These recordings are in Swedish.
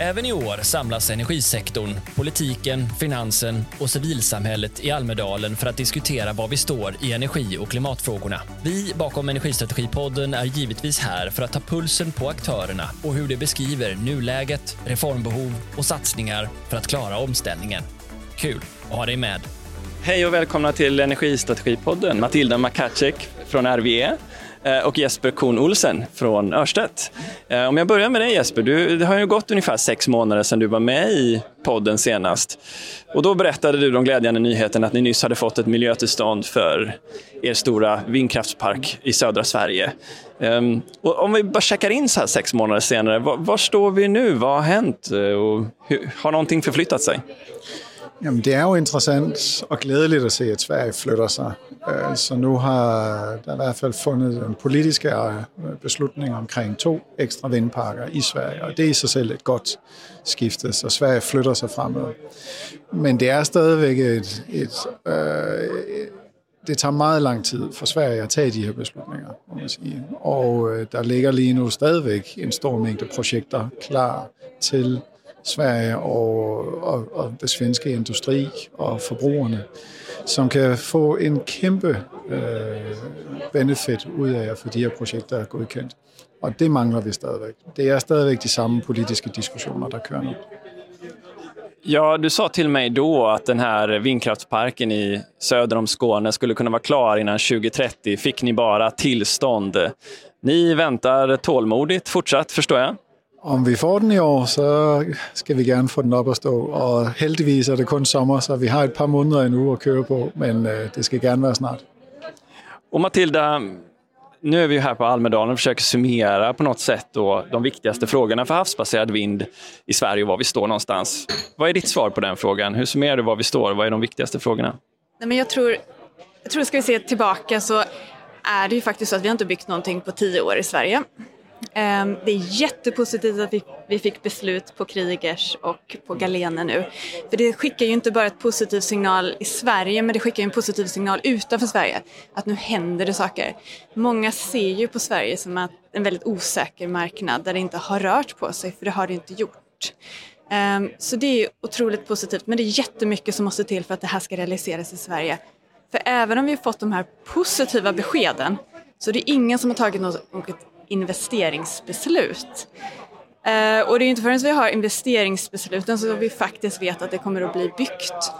Även i år samlas energisektorn, politiken, finansen och civilsamhället i Almedalen för att diskutera var vi står i energi och klimatfrågorna. Vi bakom Energistrategipodden är givetvis här för att ta pulsen på aktörerna och hur de beskriver nuläget, reformbehov och satsningar för att klara omställningen. Kul att ha dig med! Hej och välkomna till Energistrategipodden. Matilda Makacek från RWE Eh, och Jesper Korn Olsen från Örstedt. Eh, om jag börjar med dig Jesper, du, det har ju gått ungefär sex månader sedan du var med i podden senast. Och då berättade du de glädjande nyheten att ni nyss hade fått ett miljötillstånd för er stora vindkraftspark i södra Sverige. Ehm, och om vi bara checkar in så här sex månader senare, var, var står vi nu? Vad har hänt? Eh, och hur, har någonting förflyttat sig? Jamen, det er jo interessant og glædeligt at se, at Sverige flytter sig. Øh, så nu har der i hvert fald fundet en politisk øh, beslutning omkring to ekstra vindparker i Sverige, og det er i sig selv et godt skifte, så Sverige flytter sig fremad. Men det er stadigvæk et, et øh, det tager meget lang tid for Sverige at tage de her beslutninger, må man sige. Og øh, der ligger lige nu stadigvæk en stor mængde projekter klar til Sverige og, og, og det svenske industri og forbrugerne, som kan få en kæmpe øh, benefit ud af at få de her projekter er godkendt. Og det mangler vi stadigvæk. Det er stadigvæk de samme politiske diskussioner, der kører nu. Ja, du sa till mig då att den här vindkraftsparken i söder om Skåne skulle kunna vara klar innan 2030. Fick ni bara tillstånd? Ni väntar tålmodigt fortsatt, förstår jag? Om vi får den i år, så skal vi gerne få den op at stå. Og heldigvis er det kun sommer, så vi har et par måneder endnu at køre på, men øh, det ska gerne vara snart. Och Matilda, nu är vi här på Almedalen och försöker summera på något sätt då de viktigaste frågorna för havsbaserad vind i Sverige och var vi står någonstans. Vad är ditt svar på den frågan? Hur summerar du var vi står? Vad är de viktigaste frågorna? Nej, men jag tror, jag tror, ska vi se tillbaka så är det ju faktiskt så att vi har inte byggt någonting på tio år i Sverige. Ehm, det är jättepositivt att vi fick beslut på Krigers och på Galene nu. För det skickar ju inte bara ett positiv signal i Sverige, men det skickar en positiv signal utanför Sverige. Att nu händer det saker. Många ser ju på Sverige som en väldigt osäker marknad där det inte har rört på sig, för det har det inte gjort. Ehm, så det är otroligt positivt, men det är jättemycket som måste till för att det här ska realiseras i Sverige. För även om vi har fått de här positiva beskeden så det är ingen som har tagit något investeringsbeslut. Eh, och det är inte förrän vi har investeringsbesluten som vi faktiskt vet att det kommer att bli byggt.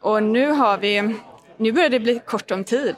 Och nu har vi, nu börjar det bli kort om tid.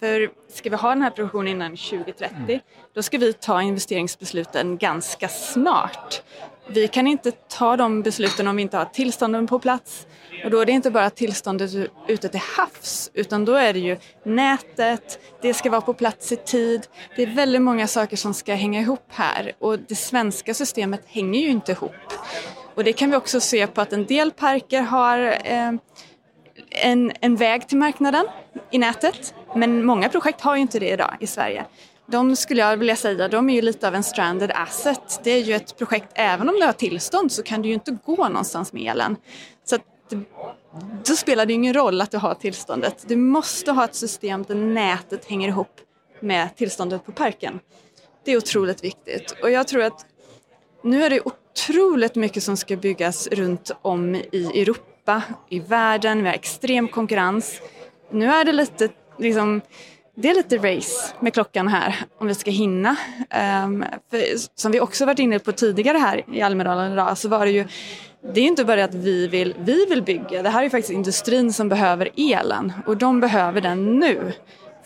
För ska vi ha den här produktionen innan 2030, mm. då ska vi ta investeringsbesluten ganska snart. Vi kan inte ta de besluten om vi inte har tillstånden på plats. Och då är det inte bara tillståndet ute till havs, utan då är det ju nätet, det ska vara på plats i tid. Det är väldigt många saker som ska hänga ihop här och det svenska systemet hänger ju inte ihop. Och det kan vi också se på att en del parker har eh, en, en väg till marknaden i nätet, men många projekt har ju inte det idag i Sverige. De skulle jag vilja säga, de är ju lite av en stranded asset. Det är ju ett projekt, även om du har tillstånd så kan du ju inte gå någonstans med elen. Så att då spelar det ingen roll att du har tillståndet. Du måste ha ett system där nätet hänger ihop med tillståndet på parken. Det är otroligt viktigt och jag tror att nu är det otroligt mycket som ska byggas runt om i Europa, i världen, vi har extrem konkurrens. Nu är det lite liksom, det är lite race med klockan här om vi ska hinna. Um, för, som vi också varit inne på tidigare här i Almedalen idag så var det ju det är inte bara att vi vill, vi vill bygga, det här är faktiskt industrin som behöver elen och de behöver den nu.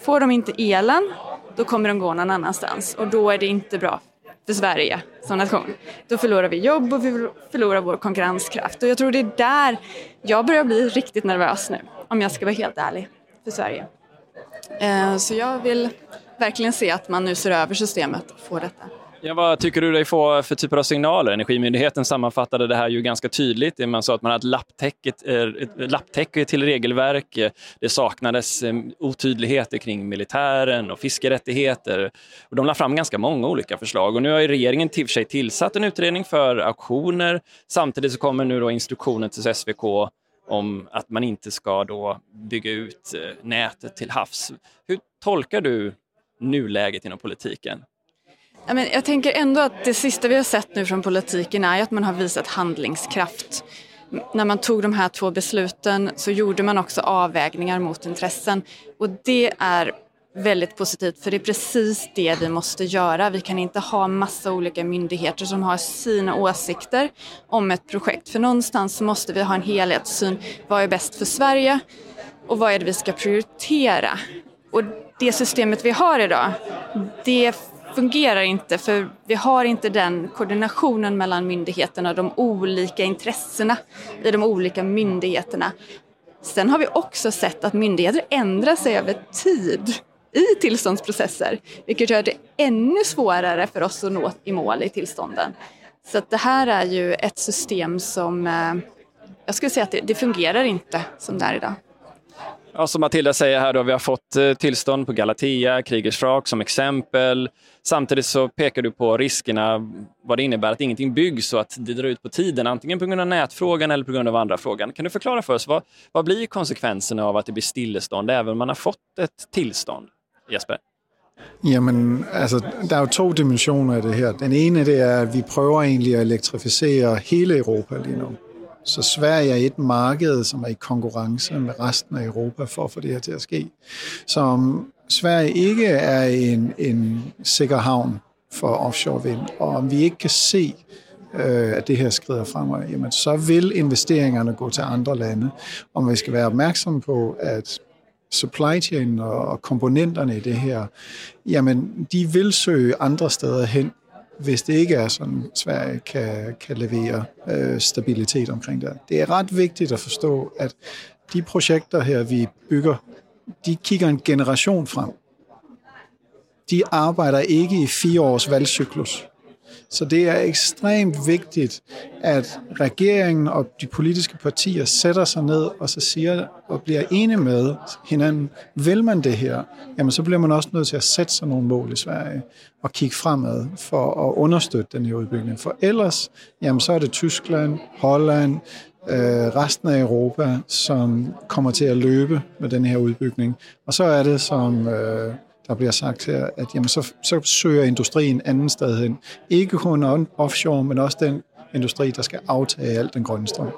Får de inte elen, då kommer de gå någon annanstans och då är det inte bra för Sverige som nation. Då förlorar vi jobb och vi förlorar vår konkurrenskraft och jag tror det är där jag börjar bli riktigt nervös nu, om jag ska vara helt ärlig, för Sverige. Eh, så jag vill verkligen se att man nu ser över systemet och får detta. Ja, vad tycker du dig få för typer av signaler? Energimyndigheten sammanfattade det här ju ganska tydligt. Man sa att man hade ett lapptäcke eh, till regelverk. Det saknades eh, otydligheter kring militären och fiskerättigheter. Och de la fram ganska många olika förslag. Och nu har regeringen till sig tillsatt en utredning för auktioner. Samtidigt så kommer nu då instruktionen till SVK om att man inte ska då bygga ut eh, nätet till havs. Hur tolkar du nuläget inom politiken? jag tänker ändå att det sista vi har sett nu från politiken är att man har visat handlingskraft. När man tog de här två besluten så gjorde man också avvägningar mot intressen och det är väldigt positivt för det är precis det vi måste göra. Vi kan inte ha massa olika myndigheter som har sina åsikter om ett projekt för någonstans måste vi ha en helhetssyn. Vad är bäst för Sverige och vad är det vi ska prioritera? Och det systemet vi har idag, det fungerar inte för vi har inte den koordinationen mellan myndigheterna och de olika intressena i de olika myndigheterna. Sen har vi också sett att myndigheter ändrar sig över tid i tillståndsprocesser, vilket gör det ännu svårare för oss att nå i mål i tillstånden. Så att det här är ju ett system som, eh, jag skulle säga att det, det fungerar inte som det är idag. Ja, som Matilda säger här, då, vi har fått eh, tillstånd på Galatea, Kriegers Rak som exempel. Samtidigt så pekar du på riskerna, vad det innebär att ingenting byggs och att det drar ut på tiden, antingen på grund av nätfrågan eller på grund av andra frågan. Kan du förklara för oss, vad, vad blir konsekvenserna av att det blir stillestånd även om man har fått ett tillstånd? Jesper? Jamen, altså, der er jo to dimensioner i det her. Den ene det er, at vi prøver egentlig at elektrificere hele Europa lige nu. Så Sverige er et marked, som er i konkurrence med resten af Europa for at få det her til at ske. Så om Sverige ikke er en, en sikker havn for offshore vind, og om vi ikke kan se, øh, at det her skrider fremad, jamen så vil investeringerne gå til andre lande. Og vi skal være opmærksomme på, at supply chain og komponenterne i det her, jamen de vil søge andre steder hen, hvis det ikke er sådan, Sverige kan, kan levere øh, stabilitet omkring det. Det er ret vigtigt at forstå, at de projekter her, vi bygger, de kigger en generation frem. De arbejder ikke i fire års valgcyklus. Så det er ekstremt vigtigt, at regeringen og de politiske partier sætter sig ned og så siger og bliver enige med hinanden, vil man det her, jamen så bliver man også nødt til at sætte sig nogle mål i Sverige og kigge fremad for at understøtte den her udbygning. For ellers, jamen så er det Tyskland, Holland, øh, resten af Europa, som kommer til at løbe med den her udbygning. Og så er det, som øh, der bliver sagt her, at jamen, så, så søger industrien anden sted hen. Ikke kun offshore, men også den industri, der ska aftage all den grønne strøm.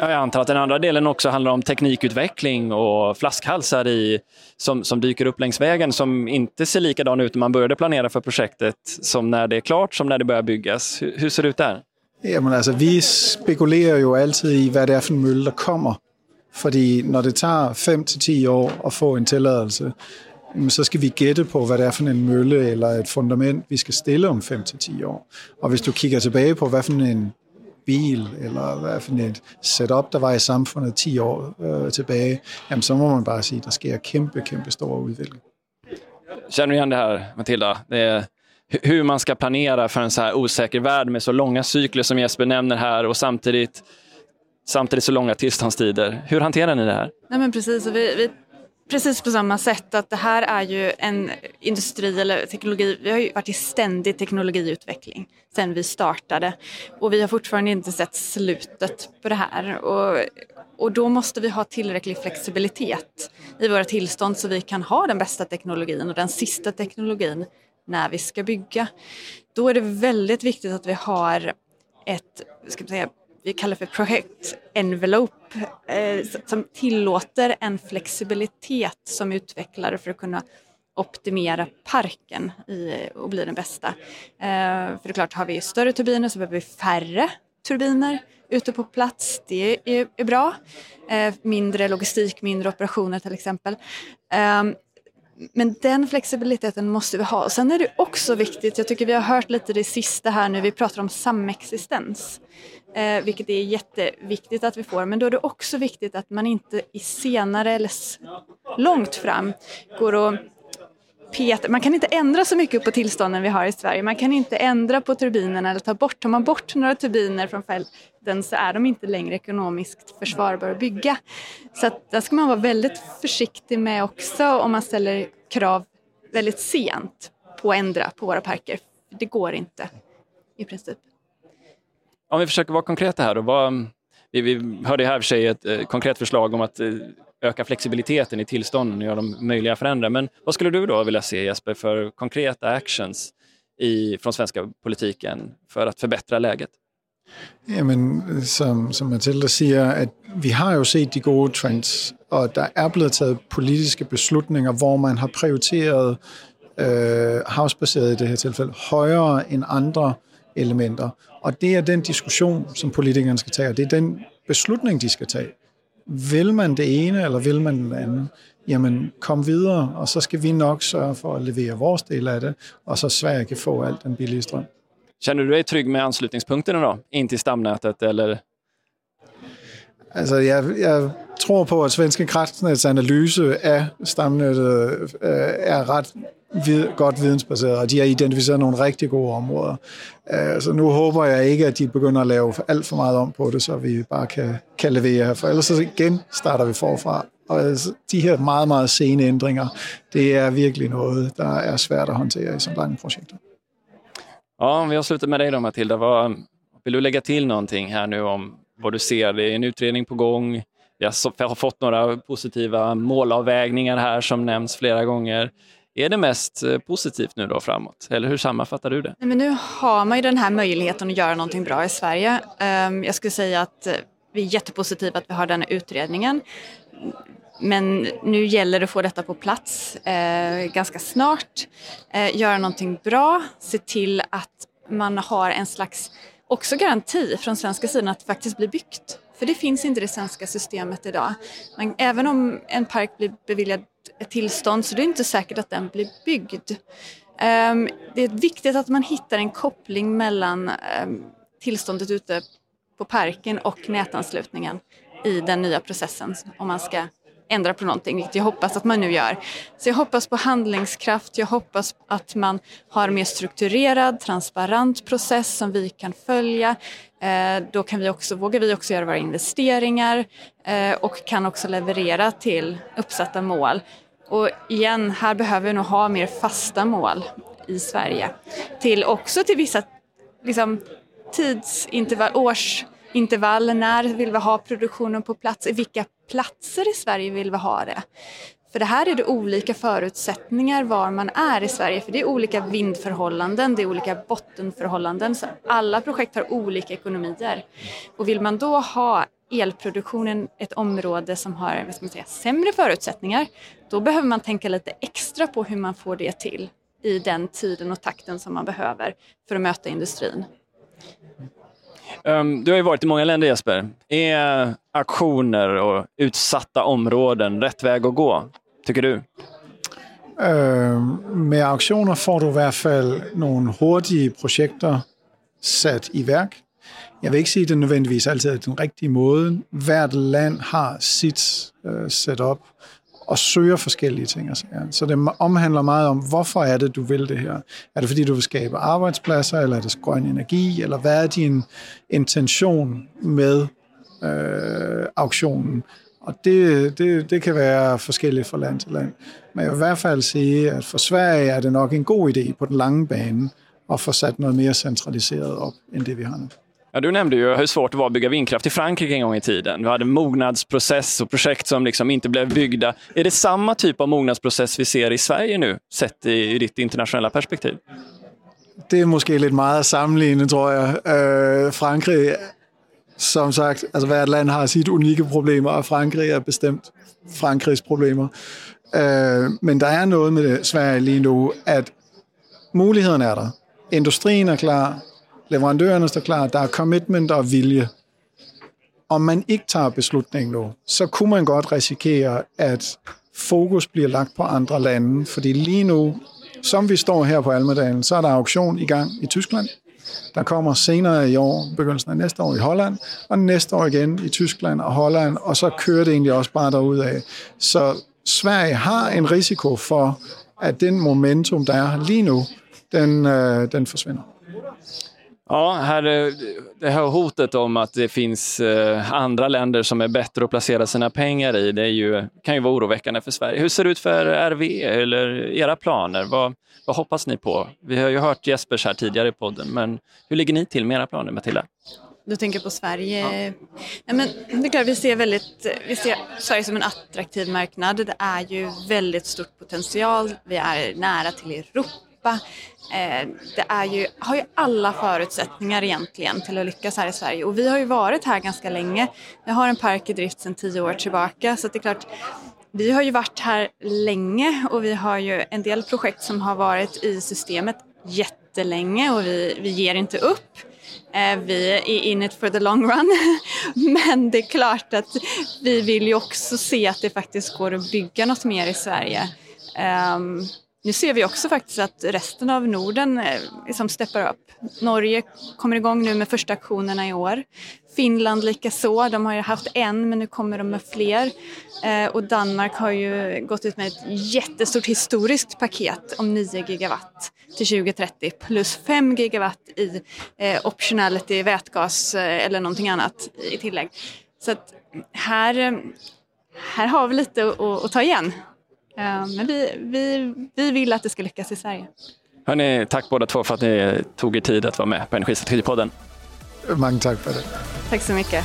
Jag antar att den andra delen också handlar om teknikutveckling och flaskhalsar i, som, som dyker upp längs vägen som inte ser likadan ut när man började planera för projektet som när det är klart, som när det börjar byggas. Hur, hur ser det ut där? Jamen altså, vi spekulerer jo altid i, hvad det er for en mølle, der kommer. Fordi når det tager 5 til 10 år at få en tilladelse, så skal vi gætte på, hvad det er for en mølle eller et fundament, vi skal stille om 5-10 år. Og hvis du kigger tilbage på, hvad for en bil eller hvad for et setup, der var i samfundet 10 år øh, tilbage, jamen så må man bare sige, at der sker kæmpe, kæmpe stor udvikling. Känner du igen det här, Matilda? Det är hur man ska planera för en så här osäker värld med så långa cykler som Jesper nämner här och samtidigt, samtidigt så långa tillståndstider. Hur hanterar ni det här? Nej, men precis, vi, vi precis på samma sätt att det här är ju en industri eller teknologi, vi har ju varit i ständig teknologiutveckling sedan vi startade. Och vi har fortfarande inte sett slutet på det här. Och, och då måste vi ha tillräcklig flexibilitet i våra tillstånd så vi kan ha den bästa teknologin och den sista teknologin när vi ska bygga. Då är det väldigt viktigt att vi har ett ska man säga, vi kallar för projekt envelope eh, som tillåter en flexibilitet som utvecklare för att kunna optimera parken i, och bli den bästa. Eh, för det är klart, har vi större turbiner så behöver vi färre turbiner ute på plats. Det är, är bra. Eh, mindre logistik, mindre operationer till exempel. Eh, men den flexibiliteten måste vi ha. Sen är det också viktigt, jag tycker vi har hört lite det sista här nu, vi pratar om samexistens eh, vilket är jätteviktigt att vi får. Men då är det också viktigt att man inte i senare eller långt fram går och petar. Man kan inte ändra så mycket på tillstånden vi har i Sverige. Man kan inte ändra på turbinerna eller ta bort. Tar man bort några turbiner från fälten så är de inte längre ekonomiskt försvarbara att bygga. Så att där ska man vara väldigt försiktig med också om man ställer krav väldigt sent på att ändra på våra parker. Det går inte i princip. Om vi försöker vara konkreta här. Då, vad, vi, vi hörde här för sig ett eh, konkret förslag om att eh, öka flexibiliteten i tillstånden och göra dem möjliga att förändra. Men vad skulle du då vilja se Jesper för konkreta actions i, från svenska politiken för att förbättra läget? Jamen, som, som Mathilde säger, att vi har ju sett de goda trends, och det har blevet taget politiske beslutninger, man har prioriterat øh, havsbaseret i det här tillfället högre än andra elementer. Og det er den diskussion, som politikerne skal tage, og det er den beslutning, de skal tage. Vil man det ene, eller vil man det andet? Jamen, kom videre, og så skal vi nok sørge for at levere vores del af det, og så Sverige kan få alt den billige strøm. Känner du dig trygg med anslutningspunkterna då, in till stamnätet? Eller? Altså, jeg, jeg tror på, at Svenske Kraftnets analyse af stamnettet øh, er ret vid, godt vidensbaseret, og de har identificeret nogle rigtig gode områder. Øh, så nu håber jeg ikke, at de begynder at lave alt for meget om på det, så vi bare kan, kan levere, for ellers så igen starter vi forfra. Og altså, de her meget, meget sene ændringer, det er virkelig noget, der er svært at håndtere i sådan lange projekter. Ja, vi har slutat med dig då Matilda. Vad, vill du lägga till någonting här nu om vad du ser? Det är en utredning på gång. Vi har fått några positiva målavvägningar här som nämns flera gånger. Är det mest eh, positivt nu då framåt? Eller hur sammanfattar du det? Nej, men nu har man ju den här möjligheten att göra någonting bra i Sverige. Ehm, jag skulle säga att eh, vi är jättepositiva att vi har den här utredningen. Men nu gäller det att få detta på plats eh, ganska snart. Eh, göra någonting bra, se till att man har en slags också garanti från svenska sidan att det faktiskt blir byggt. För det finns inte i det svenska systemet idag. Men även om en park blir beviljad ett tillstånd så det är inte säkert att den blir byggd. Ehm, det är viktigt att man hittar en koppling mellan ehm, tillståndet ute på parken och nätanslutningen i den nya processen om man ska ändra på någonting, vilket jag hoppas att man nu gör. Så jag hoppas på handlingskraft, jag hoppas att man har mer strukturerad, transparent process som vi kan följa. Eh, då kan vi också, vågar vi också göra våra investeringar eh, och kan också leverera till uppsatta mål. Och igen, här behöver vi nog ha mer fasta mål i Sverige. Till också till vissa liksom, tidsintervall, årsintervall, när vill vi ha produktionen på plats, i vilka platser i Sverige vill vi ha det? För det här är det olika förutsättningar var man är i Sverige, för det är olika vindförhållanden, det är olika bottenförhållanden, så alla projekt har olika ekonomier. Och vill man då ha elproduktionen ett område som har vad ska man säga, sämre förutsättningar, då behöver man tänka lite extra på hur man får det till i den tiden och takten som man behöver för att möta industrin. Um, du har ju varit i många länder Jesper. Är aktioner och utsatta områden rätt väg att gå, tycker du? Uh, med auktioner får du i alla fall några hurtige projekt satt i verk. Jag vill inte säga att det nödvändigtvis alltid är den riktiga måden. Hvert land har sitt uh, øh, setup og søger forskellige ting. Så det omhandler meget om, hvorfor er det, du vil det her? Er det fordi, du vil skabe arbejdspladser, eller er det grøn energi, eller hvad er din intention med øh, auktionen? Og det, det, det kan være forskelligt fra land til land. Men jeg vil i hvert fald sige, at for Sverige er det nok en god idé på den lange bane at få sat noget mere centraliseret op, end det vi har nu. Ja, du nämnde ju hur svårt det var att bygga vindkraft i Frankrike en gång i tiden. Vi hade mognadsprocess och projekt som liksom inte blev byggda. Är det samma typ av mognadsprocess vi ser i Sverige nu, sett i, i ditt internationella perspektiv? Det är måske lite mycket att tror jag. Äh, øh, Frankrike, som sagt, alltså varje land har sitt unika problem och Frankrike är bestämt Frankrikes problem. Äh, øh, men det är något med det, Sverige lige nu, att möjligheterna är där. Industrin är klar, leverandørerne står klar, der er commitment og vilje. Om man ikke tager beslutningen nu, så kunne man godt risikere, at fokus bliver lagt på andre lande, fordi lige nu, som vi står her på Almedalen, så er der auktion i gang i Tyskland. Der kommer senere i år, begyndelsen af næste år i Holland, og næste år igen i Tyskland og Holland, og så kører det egentlig også bare derudad. Så Sverige har en risiko for, at den momentum, der er lige nu, den, øh, den forsvinder. Ja, här, det här hotet om att det finns eh, andra länder som är bättre att placera sina pengar i, det ju, kan ju vara oroväckande för Sverige. Hur ser det ut för RV eller era planer? Vad, vad hoppas ni på? Vi har ju hört Jespers här tidigare i podden, men hur ligger ni till med era planer, Matilda? Du tänker på Sverige? Ja. ja. men det är klart, vi ser, väldigt, vi ser Sverige som en attraktiv marknad. Det är ju väldigt stort potential. Vi är nära till Europa Europa. Eh, det är ju, har ju alla förutsättningar egentligen till att lyckas här i Sverige och vi har ju varit här ganska länge. Vi har en park i drift sedan tio år tillbaka så det är klart vi har ju varit här länge och vi har ju en del projekt som har varit i systemet jättelänge och vi, vi ger inte upp. Eh, vi är in it for the long run. Men det är klart att vi vill ju också se att det faktiskt går att bygga något mer i Sverige. Ehm, nu ser vi också faktiskt att resten av Norden eh, liksom steppar upp. Norge kommer igång nu med första aktionerna i år. Finland likaså, de har ju haft en men nu kommer de med fler. Eh, och Danmark har ju gått ut med ett jättestort historiskt paket om 9 gigawatt till 2030 plus 5 gigawatt i eh, optionality, vätgas eh, eller någonting annat i tillägg. Så att här, eh, här har vi lite att, att ta igen. Eh, men vi, vi, vi vill att det ska lyckas i Sverige. Hörrni, tack båda två för att ni tog er tid att vara med på Energistrategipodden. Många tack för det. Tack så mycket.